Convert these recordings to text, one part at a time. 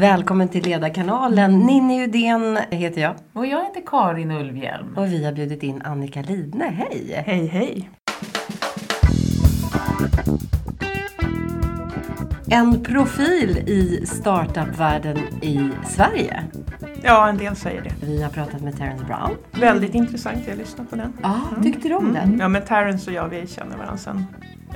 Välkommen till Ledarkanalen. Ninni Udén heter jag. Och jag heter Karin Ulvhjelm. Och vi har bjudit in Annika Lidne. Hej! Hej hej! En profil i startupvärlden i Sverige. Ja, en del säger det. Vi har pratat med Terence Brown. Väldigt intressant, jag lyssnade på den. Ja, tyckte du om den? Ja, men Terence och jag vi känner varandra sedan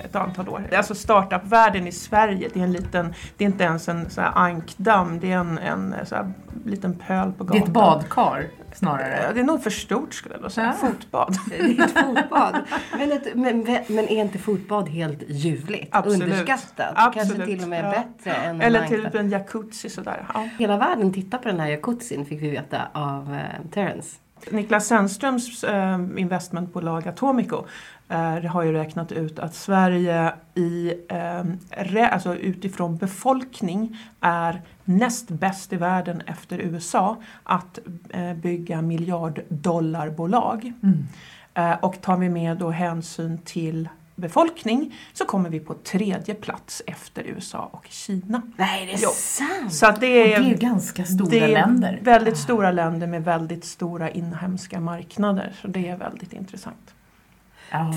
ett antal år. Alltså startupvärlden i Sverige, det är en liten, det är inte ens en så ankdamm, det är en, en så liten pöl på Det gatan. är ett badkar Ja, snarare. Det är nog för stort skulle jag säga. Ja. Fotbad. Det är ett fotbad. Men, ett, men, men är inte fotbad helt ljuvligt? Absolut. Underskattat? Absolut. Kanske till och med Ja. bättre än en Eller ankdamm. typ en jacuzzi sådär. Ja. Hela världen tittar på den här jacuzzin fick vi veta av eh, Terence. Niklas Zennströms eh, investmentbolag Atomico eh, har ju räknat ut att Sverige i, eh, alltså utifrån befolkning är näst bäst i världen efter USA att eh, bygga miljarddollarbolag. Mm. Eh, och tar vi med då hänsyn till befolkning så kommer vi på tredje plats efter USA och Kina. Nej, det är Jo. sant! Så att Och det det är, är ganska stora det är länder. väldigt stora länder med väldigt stora inhemska marknader. Så det är väldigt intressant.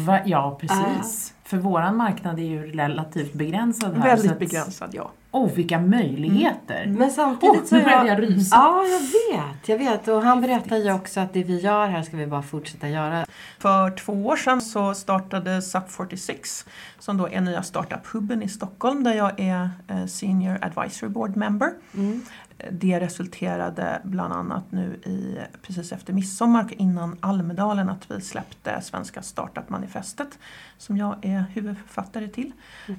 Ja, ja precis. För våran marknad är ju relativt begränsad här. Väldigt att- begränsad, ja. Oh, vilka möjligheter! Men samtidigt Åh, så nu är började jag... jag rysa. Ja, jag vet, jag vet. Och han berättar ju också att det vi gör här ska vi bara fortsätta göra. För två år sedan så startade SUP46 som då är nya startup-hubben i Stockholm där jag är eh, Senior Advisory Board Member. Mm. Det resulterade bland annat nu i, precis efter midsommar och innan Almedalen att vi släppte Svenska Startup-manifestet som jag är huvudförfattare till.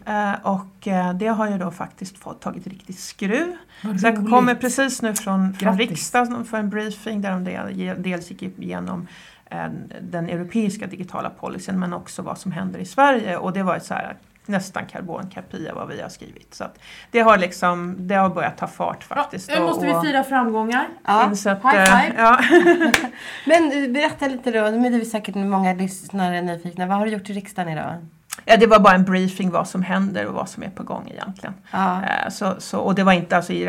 Eh, och eh, det har ju då faktiskt fått tagit riktigt skruv. Så jag kommer precis nu från, från Grattis. riksdagen för en briefing där de del- dels gick igenom eh, den europeiska digitala policyn men också vad som händer i Sverige och det var ett så här nästan karbonkopia vad vi har skrivit. Så att det har liksom, det har börjat ta fart Ja, faktiskt. nu måste och, vi fira framgångar. Ja. finns ett, High eh, five. Ja. Men eh, berätta lite då, nu är det säkert många lyssnare nyfikna. Vad har du gjort i riksdagen idag? ja, det var bara en briefing vad som händer och vad som är på gång egentligen. Ja. Eh, Så, så, och det var inte alltså i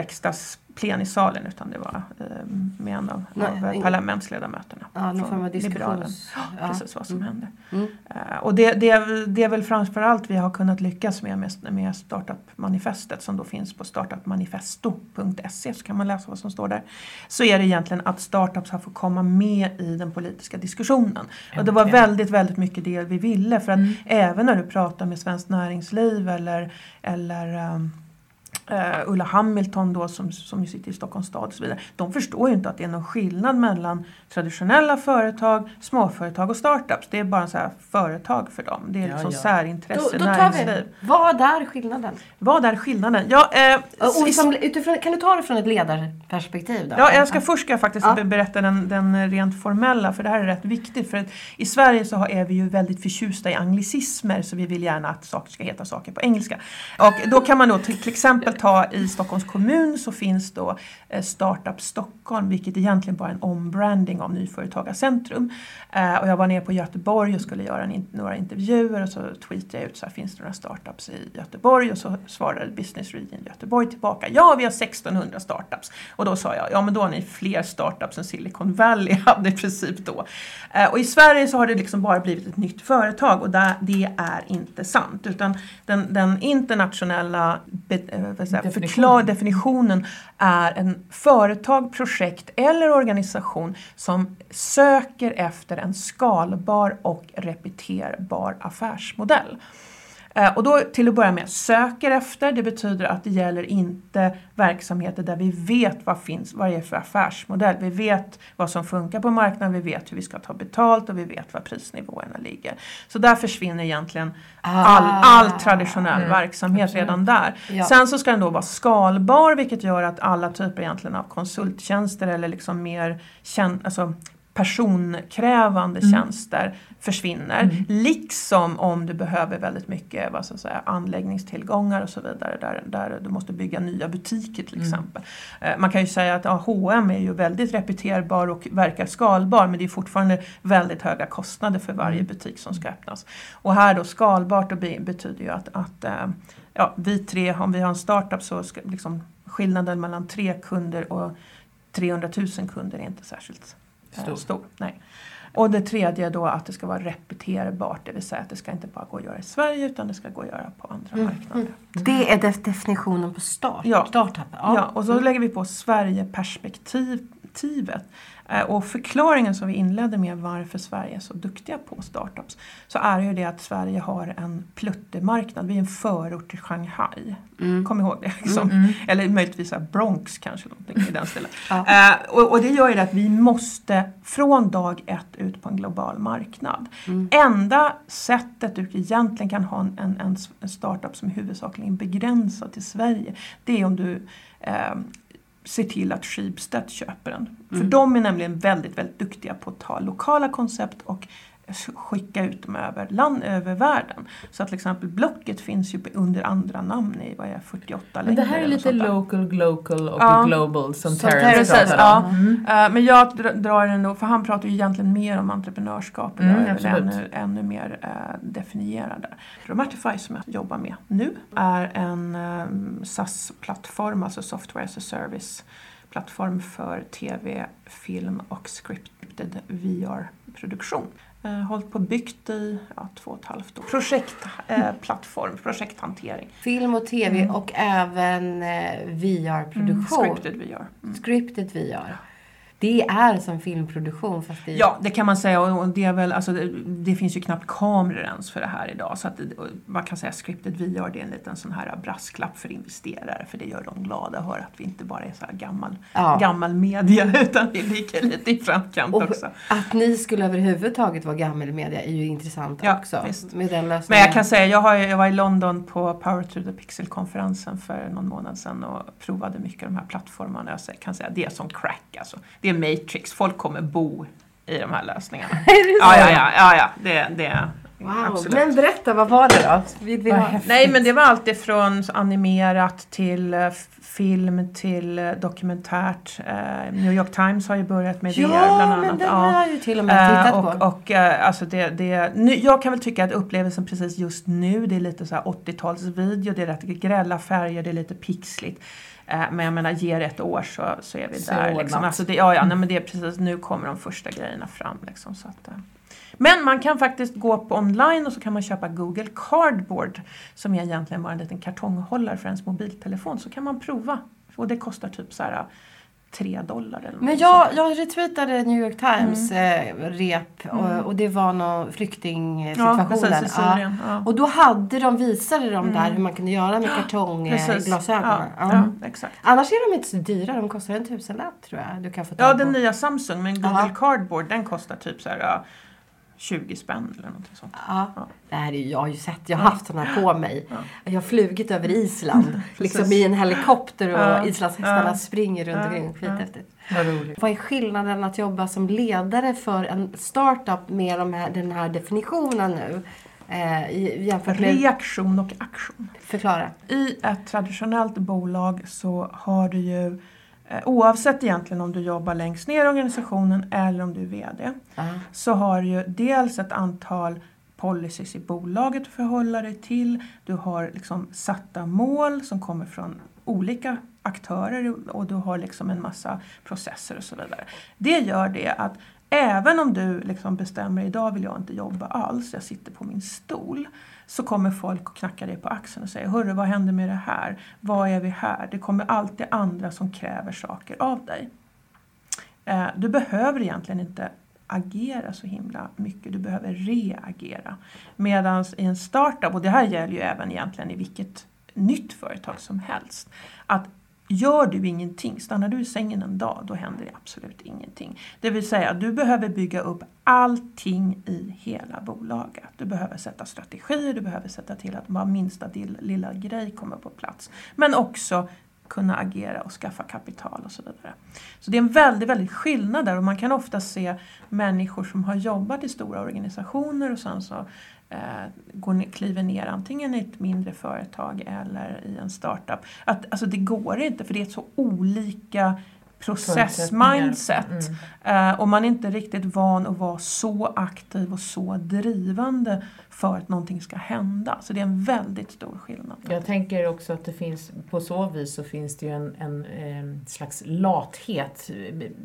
riksdagsplenisalen utan det var eh, med en av, Nej, av ing- parlamentsledamöterna. Ja, någon form av Liberalen. diskussions... Ja, precis vad som Mm. händer. Mm. Eh, och det, det, det är väl framförallt vi har kunnat lyckas med, med, med Startup-manifestet som då finns på startupmanifesto.se så kan man läsa vad som står där. Så är det egentligen att startups har fått komma med i den politiska diskussionen. Och det var väldigt, väldigt mycket det vi ville för att Mm. även när du pratar med Svenskt Näringsliv eller, eller ehm, eh, Ulla Hamilton då som, som ju sitter i Stockholms stad och så vidare. De förstår ju inte att det är någon skillnad mellan traditionella företag, småföretag och startups. Det är bara så här företag för dem. Det är Ja, liksom ja. särintresse, Då, då tar näringsliv. vi Vad är skillnaden? Vad är skillnaden? Ja, eh, Och som, utifrån, kan du ta det från ett ledarperspektiv då? Ja, jag ska först ska jag faktiskt Ja. be- berätta den, den rent formella för det här är rätt viktigt. För att I Sverige så har- är vi ju väldigt förtjusta i anglicismer så vi vill gärna att saker ska heta saker på engelska. Och då kan man då till, till exempel ta i Stockholms kommun så finns då eh, Startup Stockholm vilket egentligen bara är en ombranding av Nyföretagarcentrum. Eh, och jag var nere på Göteborg och skulle göra en, några intervjuer och så tweetade jag ut så här, finns det några startups i Göteborg? Och så svarade Business Region Göteborg tillbaka, ja vi har 1600 startups. Och då sa jag, ja men då har ni fler startups än Silicon Valley hade i princip då. Eh, och i Sverige så har det liksom bara blivit ett nytt företag och det är inte sant. Utan den, den internationella be, eh, vad säger, jag, Definitionen. förklar, definitionen är en företag, projekt eller organisation som söker efter en skalbar och repeterbar affärsmodell. Eh, Och då till att börja med, söker efter, det betyder att det gäller inte verksamheter där vi vet vad finns, vad det är för affärsmodell. Vi vet vad som funkar på marknaden, vi vet hur vi ska ta betalt och vi vet var prisnivåerna ligger. Så där försvinner egentligen all, all traditionell Mm, verksamhet redan där. Ja. Sen så ska den då vara skalbar vilket gör att alla typer egentligen av konsulttjänster eller liksom mer alltså personkrävande Mm. tjänster försvinner. Mm. Liksom om du behöver väldigt mycket vad ska jag säga, anläggningstillgångar och så vidare. Där, där du måste bygga nya butiker till Mm. exempel. Eh, Man kan ju säga att ja, H&M är ju väldigt repeterbar och verkar skalbar men det är fortfarande väldigt höga kostnader för varje Mm. butik som ska öppnas. Och här då skalbart då be- betyder ju att, att eh, ja, vi tre, om vi har en startup så ska liksom skillnaden mellan tre kunder och 300 000 kunder är inte särskilt Stor. stor. Nej. Och det tredje då att det ska vara repeterbart, det vill säga att det ska inte bara gå att göra i Sverige utan det ska gå att göra på andra Mm. marknader. Det är def- definitionen på start. Ja. startup. Ja. och så lägger vi på Sverigeperspektivet. Eh, Och förklaringen som vi inledde med varför Sverige är så duktiga på startups så är ju det att Sverige har en pluttemarknad. Vi är en förort till Shanghai. Mm. Kom ihåg det. Liksom. Mm. Eller möjligtvis Bronx kanske, någonting i den stilen. Ja. Eh, och, och det gör ju det att vi måste från dag ett ut på en global marknad. Mm. Enda sättet du egentligen kan ha en, en, en startup som är huvudsakligen begränsad till Sverige, det är om du eh, ser till att Schibsted köper den. För Mm. de är nämligen väldigt, väldigt duktiga på att ta lokala koncept och skicka ut dem över, land, över världen. Så att till exempel Blocket finns ju under andra namn i vad är det, 48 Men länder. det här är lite local, glocal och Ja. global som Terrence Precis, pratade om. ja. Mm. Eh, Men jag dr- drar den då, för han pratar ju egentligen mer om entreprenörskap och Mm, jag är ännu, ännu mer eh, definierad där. Romatify som jag jobbar med nu är en um, SAS-plattform, alltså Software as a Service plattform för tv, film och scripted VR-produktion. Eh, hållit på och byggt i ja, två och ett halvt år. Projektplattform, eh, plattform, projekthantering. Film och tv Mm. och även eh, VR-produktion. Scripted VR. Mm. Scripted VR. Det är som filmproduktion fast det. Ja, det kan man säga. Och det, är väl, alltså, det, det finns ju knappt kameror ens för det här idag. Så att, man kan säga scripted VR det är en liten sån här brasklapp för investerare. För det gör dem glada att höra att vi inte bara är så här gammal, Ja. gammal media utan vi ligger lite i framkant Och också. att ni skulle överhuvudtaget vara gammelmedia är ju intressant Ja, också. visst. Med den Men jag kan säga, jag, har, jag var i London på Power to the Pixel-konferensen för någon månad sedan och provade mycket av de här plattformarna. Jag kan säga det är som crack alltså. Det är Matrix, folk kommer bo i de här lösningarna. Är det så? Ja, ja, ja, ja, ja. Det, det, Wow. absolut. Men berätta, vad var det då? Vi Vad ha... häftigt. Nej men det var allt ifrån animerat till eh, film till eh, dokumentärt. Eh, New York Times har ju börjat med det Ja, bland annat. men den Ja. har jag ju till och med tittat Eh, på. och och eh, alltså det, det, nu, jag kan väl tycka att upplevelsen precis just nu, det är lite så här 80-talsvideo, det är rätt grälla färger, det är lite pixligt. Eh, men jag menar, ger ett år så, så är vi Så där. Liksom. Alltså det, ja, ja, nej, men det är precis, nu kommer de första grejerna fram. Liksom, så att, eh. Men man kan faktiskt gå på online och så kan man köpa Google Cardboard som är egentligen bara en liten kartonghållare för ens mobiltelefon. Så kan man prova. Och det kostar typ så här 3 dollar eller Men jag, sånt där. jag retweetade New York Times eh, rep Mm. och, och det var någon Ja, precis, i Ja. Syrien. Ja. Och då hade de, visade de där Mm. hur man kunde göra med kartongglasögon. Ja, Ja. ja, exakt. Annars är de inte så dyra, de kostar en tusenlapp tror jag. Du kan få Ja, tag på. den nya Samsung, men Google Ja. Cardboard den kostar typ så här ja, 20 spänn eller någonting sånt. Ja. Ja. Det här är jag har ju sett, jag har haft sådana här på mig. Ja. Jag har flugit över Island, liksom i en helikopter och Ja. islandshästarna springer runt omkring. Skithäftigt. Vad roligt. Vad är skillnaden att jobba som ledare för en startup med de här, den här definitionen nu? Eh, jämfört med... Reaktion och aktion. Förklara. I ett traditionellt bolag så har du ju Oavsett egentligen om du jobbar längst ner i organisationen eller om du är VD Ja. så har du dels ett antal policies i bolaget att förhålla dig till. Du har liksom satta mål som kommer från olika aktörer och du har liksom en massa processer och så vidare. Det gör det att även om du liksom bestämmer idag vill jag inte jobba alls, jag sitter på min stol. Så kommer folk att knacka dig på axeln och säga Hörru, vad händer med det här? Vad är vi här? Det kommer alltid andra som kräver saker av dig. Eh, du behöver egentligen inte agera så himla mycket, du behöver reagera. Medan i en startup, och det här gäller ju även egentligen i vilket nytt företag som helst, att gör du ingenting, stannar du i sängen en dag, då händer det absolut ingenting. Det vill säga, du behöver bygga upp allting i hela bolaget. Du behöver sätta strategier, du behöver sätta till att bara minsta lilla grej kommer på plats. Men också kunna agera och skaffa kapital och så vidare. Så det är en väldigt, väldigt skillnad där och man kan ofta se människor som har jobbat i stora organisationer och sen så Eh, går kliver ner antingen i ett mindre företag eller i en startup. Att, alltså det går inte för det är så olika processmindset. Mm. Eh, och man är inte riktigt van att vara så aktiv och så drivande för att någonting ska hända. Så det är en väldigt stor skillnad. Jag tänker också att det finns, på så vis så finns det ju en, en, en slags lathet,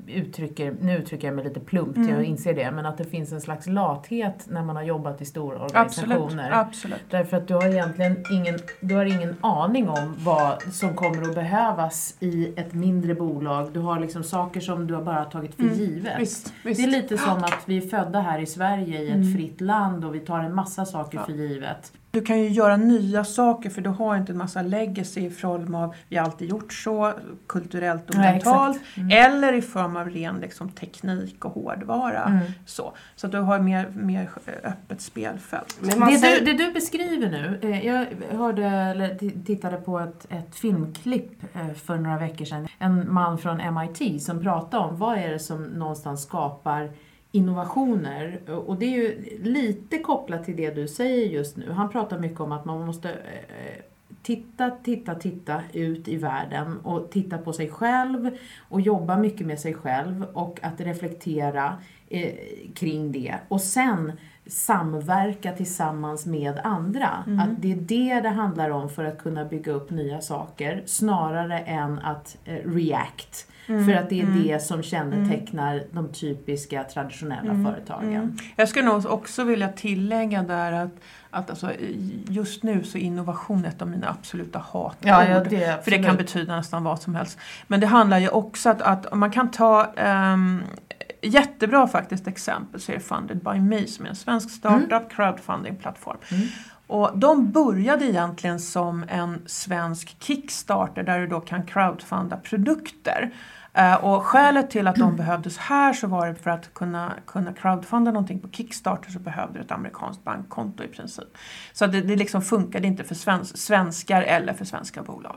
uttrycker, nu uttrycker jag mig lite plumpt, Mm. jag inser det, men att det finns en slags lathet när man har jobbat i stora organisationer. Absolut. Absolut. Därför att du har egentligen ingen, du har ingen aning om vad som kommer att behövas i ett mindre bolag. Du har liksom saker som du har bara tagit för Mm, givet. Visst, visst. Det är lite som att vi är födda här i Sverige i ett Mm. fritt land och vi tar en massa saker Ja. för givet. Du kan ju göra nya saker för du har inte en massa legacy i form av vi har alltid gjort så, kulturellt och mentalt. exakt. Mm. Eller i form av ren liksom, teknik och hårdvara. Mm. Så, så att du har mer, mer öppet spelfält. Det säger, du, det du beskriver nu, eh, jag hörde, eller tittade på ett, ett filmklipp eh, för några veckor sedan. En man från MIT som pratade om vad är det som någonstans skapar innovationer. Och det är ju lite kopplat till det du säger just nu. Han pratar mycket om att man måste eh, titta, titta, titta ut i världen och titta på sig själv och jobba mycket med sig själv och att reflektera eh, kring det. Och sen samverka tillsammans med andra. Mm. Att det är det det handlar om för att kunna bygga upp nya saker snarare än att eh, react. Mm. För att det är Mm. det som kännetecknar de typiska traditionella Mm. företagen. Mm. Jag skulle nog också vilja tillägga där att, att alltså, just nu så är innovation ett av mina absoluta hatord. det, För det kan betyda nästan vad som helst. Men det handlar ju också att, att man kan ta um, jättebra faktiskt exempel så är Funded by Me som är en svensk startup crowdfunding-plattform. Mm. Och de började egentligen som en svensk Kickstarter där du då kan crowdfunda produkter. Eh, och skälet till att de behövdes här så var det för att kunna, kunna crowdfunda någonting på Kickstarter så behövde du ett amerikanskt bankkonto i princip. Så det, det liksom funkade inte för svens, svenskar eller för svenska bolag.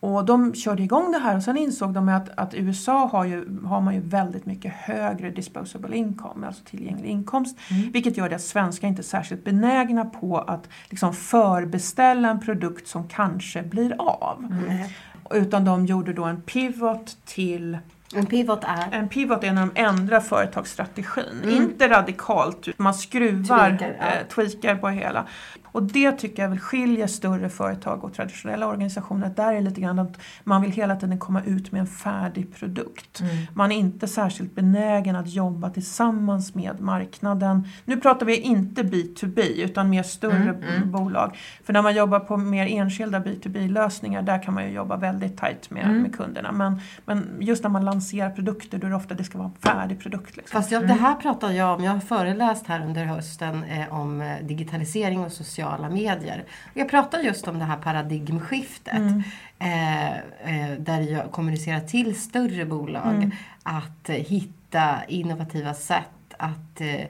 Och de körde igång det här och sen insåg de att, att USA har, ju, har man ju väldigt mycket högre disposable income, alltså tillgänglig inkomst. Mm. Vilket gör det att svenskar inte är särskilt benägna på att liksom förbeställa en produkt som kanske blir av. Mm. Utan de gjorde då en pivot till en pivot är... en pivot är när de ändrar företagsstrategin. Mm. Inte radikalt, man skruvar, Tweakar, ja. eh, tweakar på hela. Och det tycker jag väl skiljer större företag och traditionella organisationer. Där är lite grann att man vill hela tiden komma ut med en färdig produkt. Mm. Man är inte särskilt benägen att jobba tillsammans med marknaden. Nu pratar vi inte B2B utan mer större Mm, mm. bolag. För när man jobbar på mer enskilda B2B-lösningar där kan man ju jobba väldigt tajt med, Mm. med kunderna. Men, men just när man lanserar produkter då är det ofta det ska vara en färdig produkt. Liksom. Fast jag, det här pratar jag om. Jag har föreläst här under hösten eh, om eh, digitalisering och sociala medier. Och jag pratar just om det här paradigmskiftet. Mm. Eh, eh, där jag kommunicerar till större bolag Mm. att hitta innovativa sätt att eh,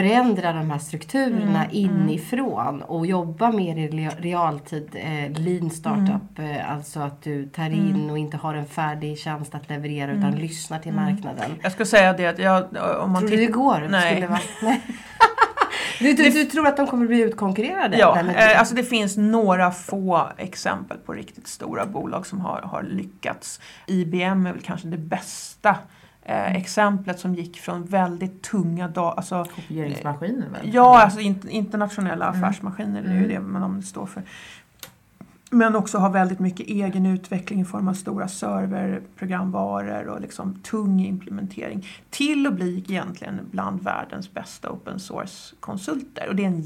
förändra de här strukturerna Mm, inifrån och jobba mer i re- realtid. Eh, lean startup, eh, alltså att du tar in Mm. och inte har en färdig tjänst att leverera utan Mm. lyssnar till Mm. marknaden. Jag ska säga det att jag, om man Tror du det går? Nej. Skulle vara, nej. du, du, du tror att de kommer bli utkonkurrerade? Ja, eh, alltså det finns några få exempel på riktigt stora bolag som har, har lyckats. IBM är väl kanske det bästa eh, exemplet som gick från väldigt tunga da- alltså, Kopieringsmaskiner väl? Ja, alltså in, internationella Mm. affärsmaskiner det är ju Mm. det man står för. Men också har väldigt mycket egen utveckling i form av stora serverprogramvaror och liksom tung implementering. Till att bli egentligen bland världens bästa open source-konsulter. Och det är en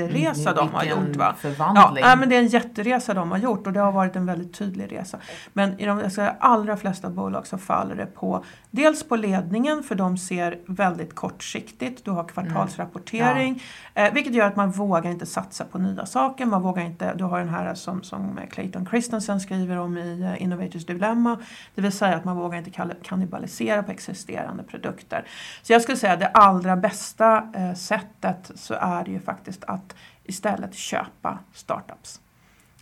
jätteresa de har gjort. Va? Ja, förvandling. ja, men det är en jätteresa de har gjort och det har varit en väldigt tydlig resa. Men i de säga, allra flesta bolag så faller det på dels på ledningen för de ser väldigt kortsiktigt. Du har kvartalsrapportering eh, vilket gör att man vågar inte satsa på nya saker. Man vågar inte, du har den här som, som Clayton Christensen skriver om i eh, Innovators Dilemma. Det vill säga att man vågar inte kannibalisera på existerande produkter. Så jag skulle säga att det allra bästa eh, sättet så är det ju faktiskt att istället köpa startups.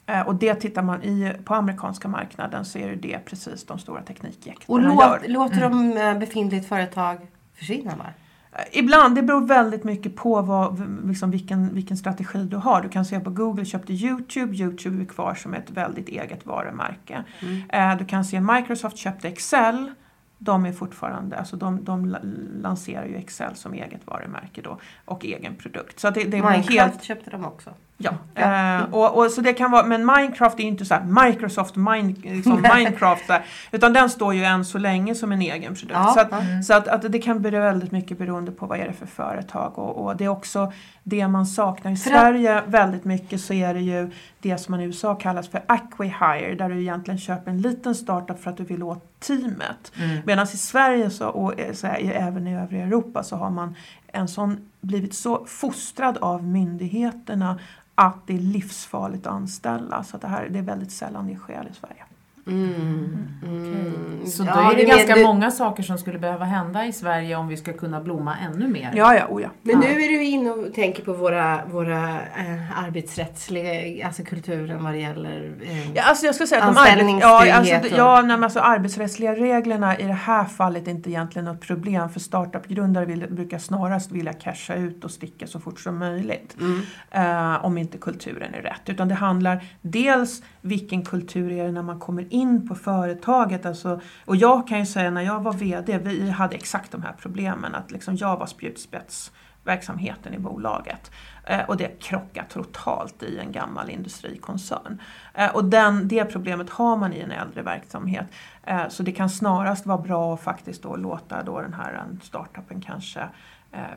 Eh, och det tittar man i, på amerikanska marknaden så är det, det precis de stora och teknikjättarna gör. låt, låter de eh, befintligt företag försvinna va? Eh, Ibland, det beror väldigt mycket på vad, liksom vilken, vilken strategi du har. Du kan se på Google köpte Youtube, Youtube är kvar som ett väldigt eget varumärke. Mm. Du kan se Microsoft köpte Excel de är fortfarande, alltså de, de lanserar ju Excel som eget varumärke då och egen produkt. Så det, det Minecraft helt, köpte de också. Ja, ja. Uh, och, och, så det kan vara, men Minecraft är ju inte så Microsoft Mine, liksom Minecraft där, utan den står ju än så länge som en egen produkt. Ja, så att, mm. så att, att, det kan bli väldigt mycket beroende på vad är det för företag och, och det är också det man saknar i Sverige väldigt mycket så är det ju det som man i USA kallas för acquihire där du egentligen köper en liten startup för att du vill åt teamet. Mm. Medan i Sverige så, och eh, så här, även i övriga Europa så har man en sån, blivit så fostrad av myndigheterna att det är livsfarligt att anställa. Så det, här, det är väldigt sällan det sker i Sverige. Mm. Mm. Så då ja, är det, det ganska du... många saker som skulle behöva hända i Sverige om vi ska kunna blomma ännu mer. Ja, ja, oh ja. Men nu är du inne och tänker på våra, våra äh, arbetsrättsliga, alltså kulturen vad det gäller äh, ja, alltså jag ska säga att de ja, alltså, ja, nej, alltså, arbetsrättsliga reglerna i det här fallet är inte egentligen något problem för startup-grundare vill, brukar snarast vilja casha ut och sticka så fort som möjligt. Mm. Äh, om inte kulturen är rätt. Utan det handlar dels vilken kultur är det när man kommer in in på företaget. Alltså, och jag kan ju säga när jag var VD, vi hade exakt de här problemen. Att liksom jag var spjutspetsverksamheten i bolaget. Eh, och det krockade totalt i en gammal industrikoncern. Eh, och den, det problemet har man i en äldre verksamhet. Eh, så det kan snarast vara bra att faktiskt då låta då den här startupen kanske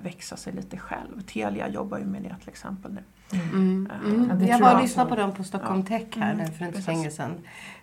växa sig lite själv. Telia jobbar ju med det till exempel nu. Mm. Mm. Mm. jag var och lyssnade på dem på Stockholm ja. Tech här mm. för inte så länge sedan.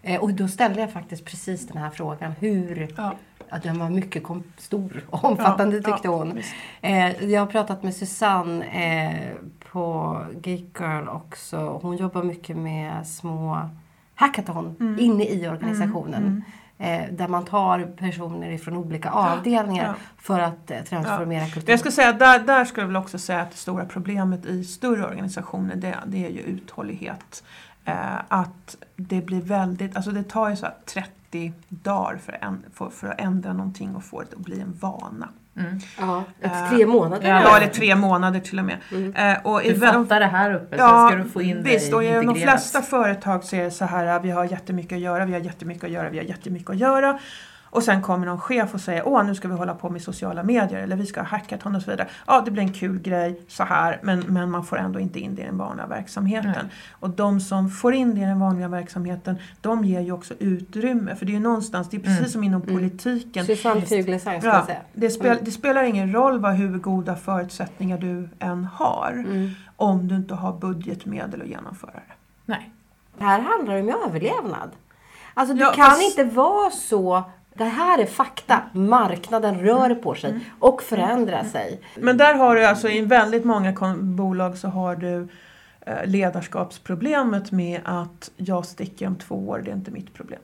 Eh, och då ställde jag faktiskt precis den här frågan. Hur ja. Ja, den var mycket stor och omfattande ja, tyckte hon. Eh, jag har pratat med Susanne eh, på Geek Girl också. Hon jobbar mycket med små hackathon mm. inne i organisationen. Eh, där man tar personer från olika avdelningar ja, för att eh, transformera ja. kultur. Jag ska säga, där, där skulle jag väl också säga att det stora problemet i större organisationer det, det är ju uthållighet. Eh, att det blir väldigt, alltså det tar ju så 30 dagar för, en, för, för att ändra någonting och få det att bli en vana. Mm. Ja, ett tre månader. Ja, eller tre månader till och med. Mm. Eh, och du fattar det här uppe, ja, sen ska du få in visst, det och i de flesta företag så är det så här, vi har jättemycket att göra, vi har jättemycket att göra, vi har jättemycket att göra. Och sen kommer någon chef och säger åh nu ska vi hålla på med sociala medier eller vi ska ha hackathon och så vidare. Ja det blir en kul grej så här men, men man får ändå inte in det i den vanliga verksamheten. Nej. Och de som får in det i den vanliga verksamheten de ger ju också utrymme för det är ju någonstans, det är precis mm. som inom mm. politiken. Susanne Fuglesang ska ja, säga. Det, spel, mm. det, spelar ingen roll vad, hur goda förutsättningar du än har mm. om du inte har budgetmedel att genomföra det. Nej. Det här handlar om överlevnad. Alltså du ja, kan fast... inte vara så det här är fakta. Marknaden rör på sig och förändrar sig. Men där har du alltså i väldigt många bolag så har du eh, ledarskapsproblemet med att jag sticker om två år, det är inte mitt problem.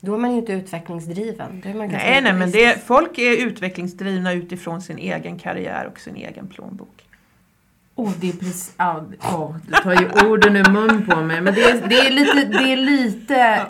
Då är man ju inte utvecklingsdriven. nej, nej, men det, folk är utvecklingsdrivna utifrån sin egen karriär och sin egen plånbok. Oh, det är precis, oh, du tar ju orden ur mun på mig. Men det är, det är lite, det är lite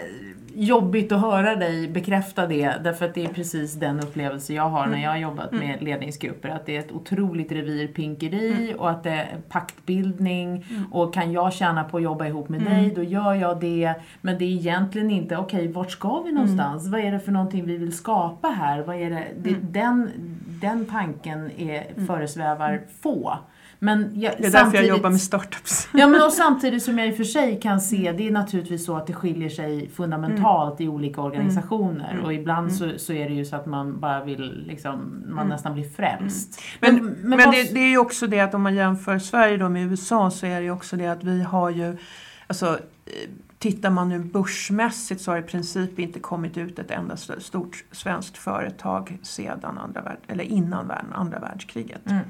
jobbigt att höra dig bekräfta det, därför att det är precis den upplevelse jag har när jag har jobbat med mm. ledningsgrupper. Att det är ett otroligt revirpinkeri mm. och att det är paktbildning mm. och kan jag tjäna på att jobba ihop med mm. dig, då gör jag det. Men det är egentligen inte, okej, okay, vart ska vi någonstans? Mm. Vad är det för någonting vi vill skapa här? Vad är det? det mm. den, den tanken är, föresvävar få. Men jag, det är därför jag jobbar med startups. Ja, men och samtidigt som jag i och för sig kan se, det är naturligtvis så att det skiljer sig fundamentalt mm. i olika organisationer. Mm. Och ibland mm. så, så är det ju så att man bara vill, liksom, man mm. nästan blir frälst. Men, men, men, men det, det, är ju också det att om man jämför Sverige då med USA så är det ju också det att vi har ju, alltså Tittar man nu börsmässigt så har i princip inte kommit ut ett enda stort svenskt företag sedan andra, eller innan andra världskriget. Mm.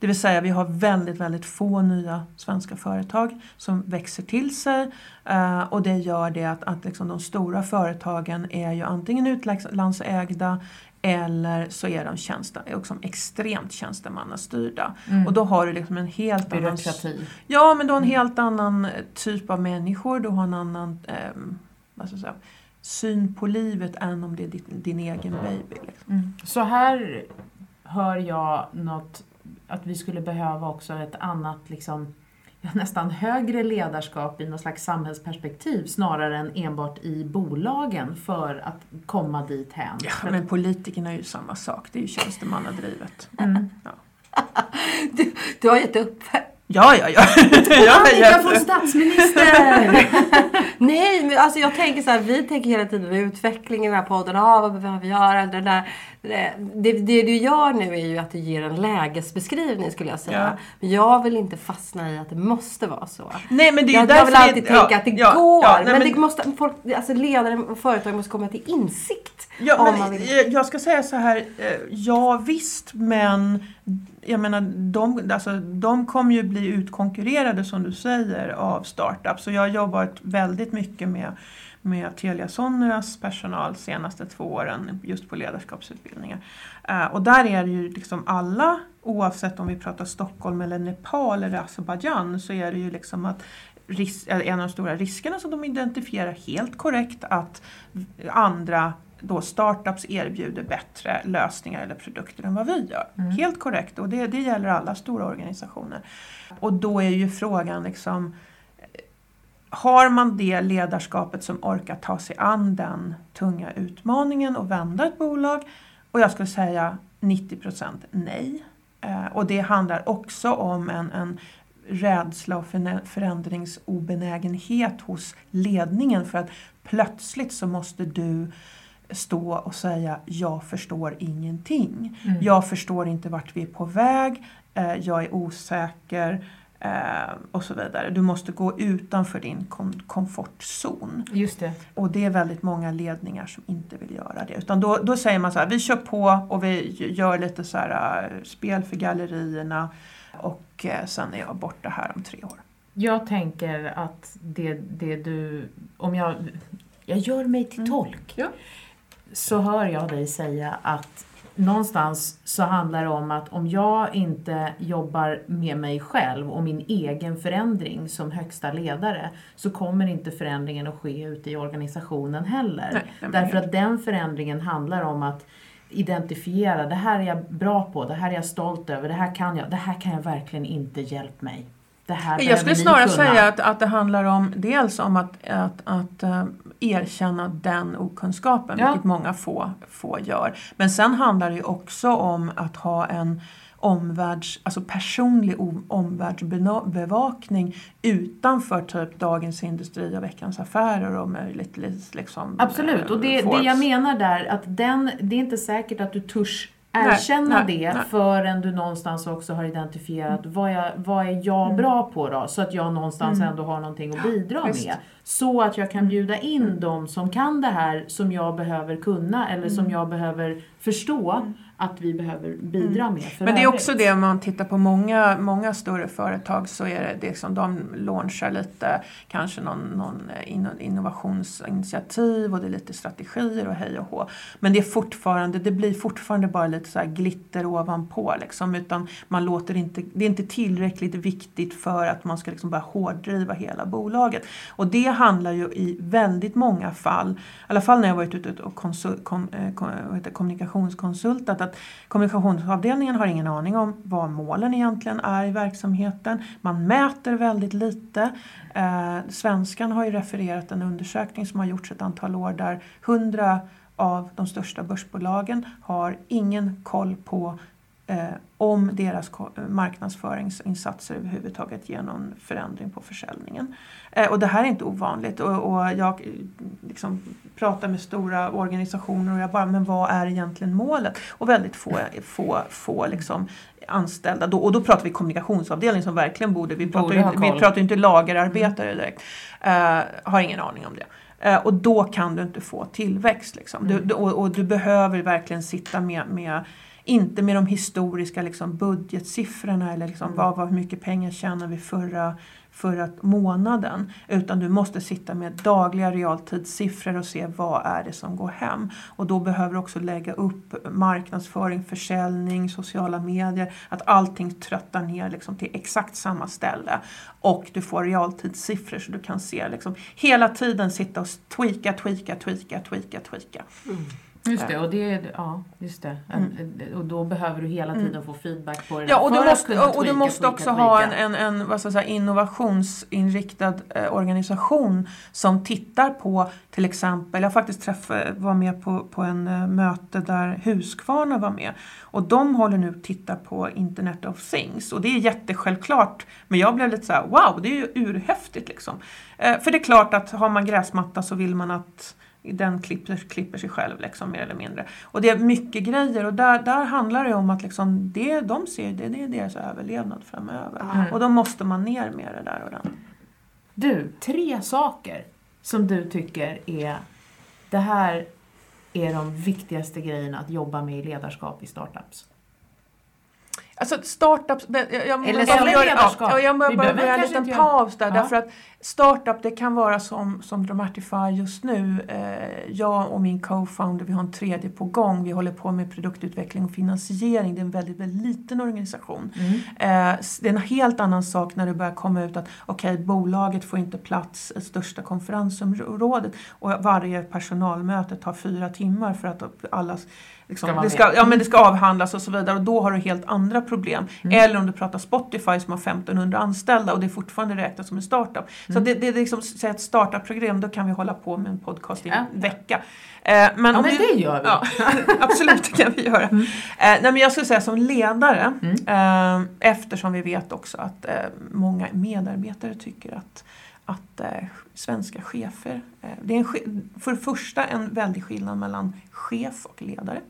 Det vill säga vi har väldigt, väldigt få nya svenska företag som växer till sig uh, och det gör det att, att liksom de stora företagen är ju antingen utlandsägda eller så är de tjänste, också extremt tjänstemannastyrda. Mm. Och då har du liksom en helt Byråkrati. annan... Ja, men du har en mm. helt annan typ av människor. Du har en annan eh, säga, syn på livet än om det är din, din egen baby. Liksom. Mm. Så här hör jag något att vi skulle behöva också ett annat liksom, nästan högre ledarskap i något slags samhällsperspektiv snarare än enbart i bolagen för att komma dit hän. Ja, men politikerna är ju samma sak, det är ju tjänstemannadrivet. Mm. Ja. Du, du har gett upp Ja, ja, ja. Annika får statsminister! Nej, men alltså jag tänker så här, vi tänker hela tiden utveckling i den här podden. Ah, vad behöver vi göra? Det, där, det, det, det, du gör nu är ju att du ger en lägesbeskrivning skulle jag säga. Ja. Men jag vill inte fastna i att det måste vara så. Nej, men det är jag, jag vill alltid det, tänka ja, att det ja, går. Nej, men, men, det måste, folk, alltså ledare och företag måste komma till insikt. Ja, men, vill... Jag ska säga så här, eh, ja visst, men jag menar, de, alltså, de kommer ju bli utkonkurrerade som du säger av startups. Så jag har jobbat väldigt mycket med, med Telia Soneras personal de senaste två åren just på ledarskapsutbildningar. Eh, och där är det ju liksom alla, oavsett om vi pratar Stockholm eller Nepal eller Azerbajdzjan, så är det ju liksom att en av de stora riskerna som de identifierar helt korrekt att andra då startups erbjuder bättre lösningar eller produkter än vad vi gör. Mm. Helt korrekt och det, det gäller alla stora organisationer. Och då är ju frågan liksom har man det ledarskapet som orkar ta sig an den tunga utmaningen och vända ett bolag? Och jag skulle säga 90% nej. Eh, och det handlar också om en, en rädsla och förändringsobenägenhet hos ledningen för att plötsligt så måste du stå och säga jag förstår ingenting. Mm. Jag förstår inte vart vi är på väg, eh, jag är osäker eh, och så vidare. Du måste gå utanför din kom komfortzon. Just det. Och det är väldigt många ledningar som inte vill göra det. Utan då, då säger man så här, vi kör på och vi gör lite så här, uh, spel för gallerierna och uh, sen är jag borta här om tre år. Jag tänker att det, det du, om jag, jag gör mig till mm. tolk. Ja så hör jag dig säga att någonstans så handlar det om att om jag inte jobbar med mig själv och min egen förändring som högsta ledare så kommer inte förändringen att ske ute i organisationen heller. Nej, Därför att den förändringen handlar om att identifiera, det här är jag bra på, det här är jag stolt över, det här kan jag, det här kan jag verkligen inte, hjälp mig. Det här jag skulle snarare säga att, att det handlar om dels om att, att, att uh, erkänna den okunskapen, ja. vilket många få, få gör. Men sen handlar det ju också om att ha en omvärlds, alltså personlig omvärldsbevakning utanför typ Dagens Industri och Veckans Affärer och möjligtvis liksom Absolut, och det, det jag menar där att den, det är inte säkert att du törs erkänna nej, det nej. förrän du någonstans också har identifierat mm. vad, jag, vad är jag mm. bra på då? Så att jag någonstans mm. ändå har någonting att bidra ja, med. Så att jag kan bjuda in mm. de som kan det här som jag behöver kunna eller som mm. jag behöver förstå mm. att vi behöver bidra mm. med. Men det är också det om man tittar på många, många större företag så är det, det som de launchar lite kanske någon, någon innovationsinitiativ och det är lite strategier och hej och hå. Men det är fortfarande, det blir fortfarande bara lite så glitter ovanpå liksom utan man låter inte, det är inte tillräckligt viktigt för att man ska liksom bara hårddriva hela bolaget. Och det handlar ju i väldigt många fall, i alla fall när jag varit ute och konsul, kom, eh, kom, heter, kommunikationskonsultat, att kommunikationsavdelningen har ingen aning om vad målen egentligen är i verksamheten. Man mäter väldigt lite. Eh, Svenskan har ju refererat en undersökning som har gjorts ett antal år där 100 av de största börsbolagen har ingen koll på eh, om deras marknadsföringsinsatser överhuvudtaget ger någon förändring på försäljningen. Eh, och det här är inte ovanligt och, och jag liksom pratar med stora organisationer och jag bara, men vad är egentligen målet? Och väldigt få, få, få liksom anställda, då, och då pratar vi kommunikationsavdelning som verkligen borde, vi pratar, borde inte, vi pratar inte lagerarbetare direkt, uh, har ingen aning om det. Uh, och då kan du inte få tillväxt. Liksom. Mm. Du, och, och, du behöver verkligen sitta med, med inte med de historiska liksom, budgetsiffrorna eller liksom, mm. vad, vad, hur mycket pengar tjänar vi förra för månaden. Utan du måste sitta med dagliga realtidssiffror och se vad är det som går hem. Och då behöver du också lägga upp marknadsföring, försäljning, sociala medier. Att allting tröttar ner liksom till exakt samma ställe. Och du får realtidssiffror så du kan se liksom hela tiden sitta och tweaka, tweaka, tweaka, tweaka, tweaka. Mm. Just det, och, det, ja, just det. Mm. och då behöver du hela tiden mm. få feedback på det. Ja, och du måste, och, du måste tweaka, också tweaka. ha en, en, en vad ska jag säga, innovationsinriktad eh, organisation som tittar på till exempel, jag faktiskt träffade, var med på, på en eh, möte där Husqvarna var med och de håller nu tittar på Internet of Things och det är jättesjälvklart men jag blev lite så här, wow, det är ju urhäftigt liksom. Eh, för det är klart att har man gräsmatta så vill man att den klipper, klipper sig själv liksom, mer eller mindre. Och det är mycket grejer och där, där handlar det om att liksom, det de ser det, det är deras överlevnad framöver. Mm. Och då måste man ner med det där ordentligt. Du, tre saker som du tycker är det här är de viktigaste grejerna att jobba med i ledarskap i startups? Alltså startups, jag, jag, eller jag, jag, ja, jag bara göra en liten paus där. Ja. Därför att startup det kan vara som, som Dramatify just nu. Eh, jag och min co-founder, vi har en tredje på gång. Vi håller på med produktutveckling och finansiering. Det är en väldigt, väldigt liten organisation. Mm. Eh, det är en helt annan sak när det börjar komma ut att okej, okay, bolaget får inte plats i största konferensområdet och varje personalmöte tar fyra timmar för att alla Liksom, ska det, ska, ja, men det ska avhandlas och så vidare och då har du helt andra problem. Mm. Eller om du pratar Spotify som har 1500 anställda och det fortfarande räknas som en startup. Mm. Så det, det är liksom, säg ett startup-program, då kan vi hålla på med en podcast i en vecka. Eh, men, ja, men du, det gör vi. Ja, absolut, det kan vi göra. Mm. Eh, nej, men jag skulle säga som ledare, mm. eh, eftersom vi vet också att eh, många medarbetare tycker att att eh, svenska chefer, eh, det är en, för det första en väldig skillnad mellan chef och ledare.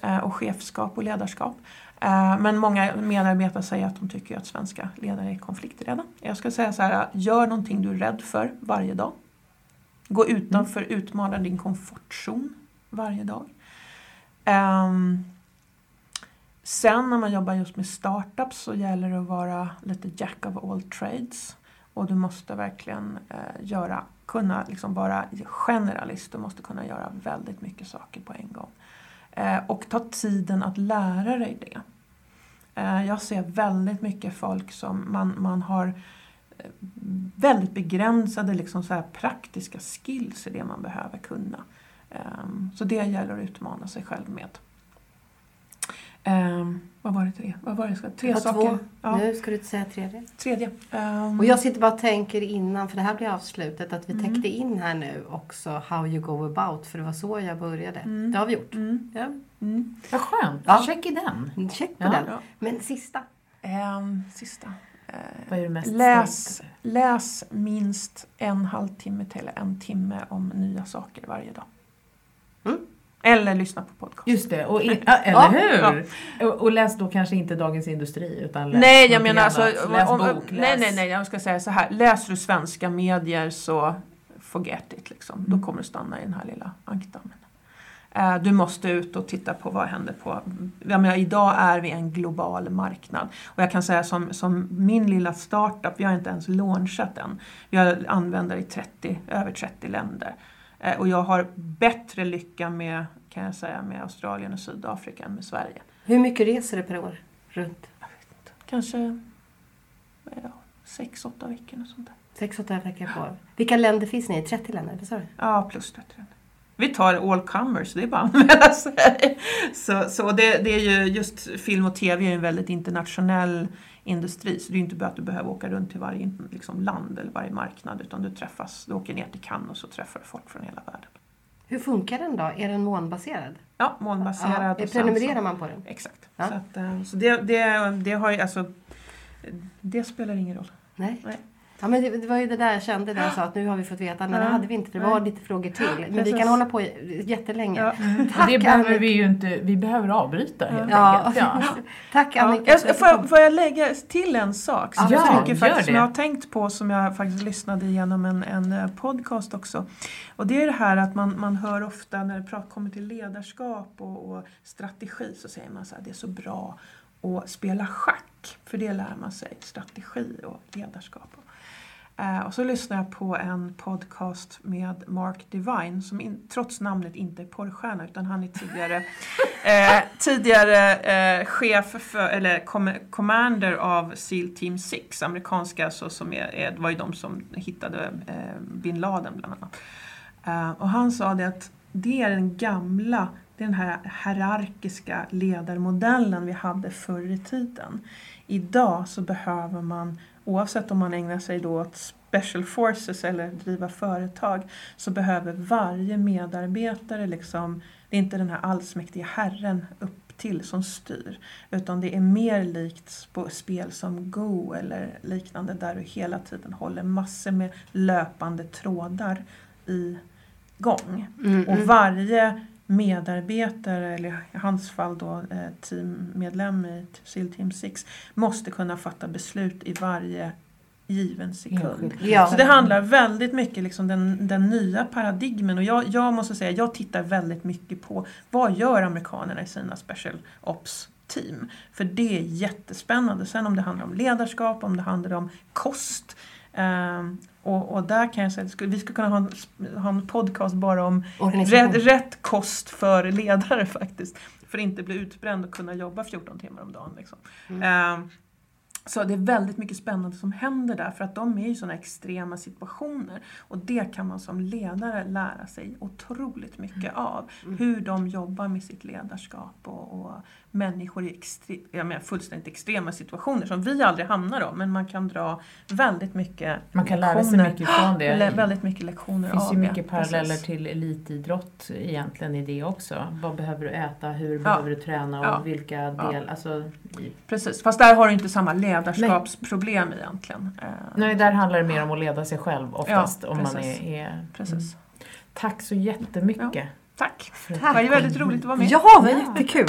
Eh, och chefskap och ledarskap. Eh, men många medarbetare säger att de tycker att svenska ledare är konflikträdda. Jag ska säga så här, gör någonting du är rädd för varje dag. Gå utanför, mm. utmana din komfortzon varje dag. Um, sen när man jobbar just med startups så gäller det att vara lite jack of all trades. Och du måste verkligen eh, göra, kunna liksom vara generalist. Du måste kunna göra väldigt mycket saker på en gång. Eh, och ta tiden att lära dig det. Eh, jag ser väldigt mycket folk som man, man har eh, väldigt begränsade liksom så här praktiska skills i det man behöver kunna. Ehm, så det gäller att utmana sig själv med. Um, vad var det tre? Vad var det? Tre det saker. Två. Ja. Nu ska du säga tredje. Tredje. Um, och jag sitter bara och tänker innan, för det här blir avslutet, att vi mm. täckte in här nu också how you go about, för det var så jag började. Mm. Det har vi gjort. Mm. Ja. Mm. Vad skönt. Ja. Check i den. Mm, check på ja. den. Men sista. Um, sista. Uh, vad är du mest läs, läs minst en halvtimme till en timme om nya saker varje dag. Mm. Eller lyssna på podcast. Just det, och in, eller ja, hur? Ja. Och, och, läs då kanske inte Dagens Industri utan läs Nej, jag menar alltså, läs om, bok, läs... Nej, nej, nej, jag ska säga så här. Läser du svenska medier så forget it liksom. Mm. Då kommer du stanna i den här lilla ankdammen. Uh, du måste ut och titta på vad händer på... Jag menar, idag är vi en global marknad. Och jag kan säga som, som min lilla startup, vi har inte ens launchat än. Vi har användare i 30, över 30 länder. Eh, och jag har bättre lycka med, kan jag säga, med Australien och Sydafrika än med Sverige. Hur mycket reser du per år runt? Jag vet inte. Kanske ja, sex, åtta veckor. Och sånt där. Sex, åtta veckor på. Vilka länder finns ni i? 30 länder? Du? Ja, plus 30 länder. Vi tar all comers, det är bara att anmäla sig. Så, så det, det är ju just film och TV är en väldigt internationell industri. Så det är inte bara att du behöver åka runt till varje liksom, land eller varje marknad utan du träffas, du åker ner till Cannes och så träffar du folk från hela världen. Hur funkar den då? Är den månbaserad? Ja, månbaserad. Ja, prenumererar så, man på den? Exakt. Ja. Så, att, eh, så det, det, det, har ju, alltså, det spelar ingen roll. Nej. Nej. Ja, men det, det, var ju det där jag kände när jag sa att nu har vi fått veta. Men ja. det hade vi inte för det var lite frågor till. Men Precis. vi kan hålla på jättelänge. Ja. Tack, det behöver vi ju inte. Vi behöver avbryta helt ja. enkelt. Ja. Tack Annika. Ja. Får, jag, får jag lägga till en sak som, ja, jag, tycker faktiskt, som jag har tänkt på som jag faktiskt lyssnade igenom en, en eh, podcast också. Och det är det här att man, man hör ofta när det kommer till ledarskap och, och strategi så säger man så här det är så bra att spela schack. För det lär man sig, strategi och ledarskap. Eh, och så lyssnade jag på en podcast med Mark Divine som in, trots namnet inte är porrstjärna utan han är tidigare, eh, tidigare eh, chef för, eller com commander av Seal Team 6, amerikanska alltså, som är, är, var ju de som hittade eh, bin Laden bland annat. Eh, och han sa det att det är den gamla, den här hierarkiska ledarmodellen vi hade förr i tiden. Idag så behöver man, oavsett om man ägnar sig då åt special forces eller driva företag, så behöver varje medarbetare liksom, det är inte den här allsmäktiga herren upp till som styr. Utan det är mer likt på spel som Go eller liknande där du hela tiden håller massor med löpande trådar i gång. Mm, och mm. varje medarbetare, eller i hans fall då eh, teammedlem i SEAL Team 6, måste kunna fatta beslut i varje given sekund. Ja. Så det handlar väldigt mycket liksom den, den nya paradigmen och jag, jag måste säga, jag tittar väldigt mycket på vad gör amerikanerna i sina special ops team? För det är jättespännande. Sen om det handlar om ledarskap, om det handlar om kost. Um, och, och, där kan jag säga att vi skulle kunna ha en, ha en podcast bara om rätt, rätt, kost för ledare faktiskt. För att inte bli utbränd och kunna jobba 14 timmar om dagen. Liksom. Mm. Um, så det är väldigt mycket spännande som händer där för att de är i sådana extrema situationer. Och det kan man som ledare lära sig otroligt mycket mm. av. Mm. Hur de jobbar med sitt ledarskap och, och människor i extre, jag menar, fullständigt extrema situationer som vi aldrig hamnar om. Men man kan dra väldigt mycket Man kan lära sig mycket från det. Väldigt mycket lektioner Det finns ju mycket paralleller Precis. till elitidrott egentligen i det också. Vad behöver du äta, hur ja. behöver du träna och ja. vilka del, ja. alltså, Precis, fast där har du inte samma ledarskapsproblem Nej. egentligen. Eh, Nej, där handlar det mer om att leda sig själv oftast. om man är, är, precis. Mm. Tack så jättemycket. Tack. Tack. Det var väldigt roligt att vara med. Ja, det var jättekul.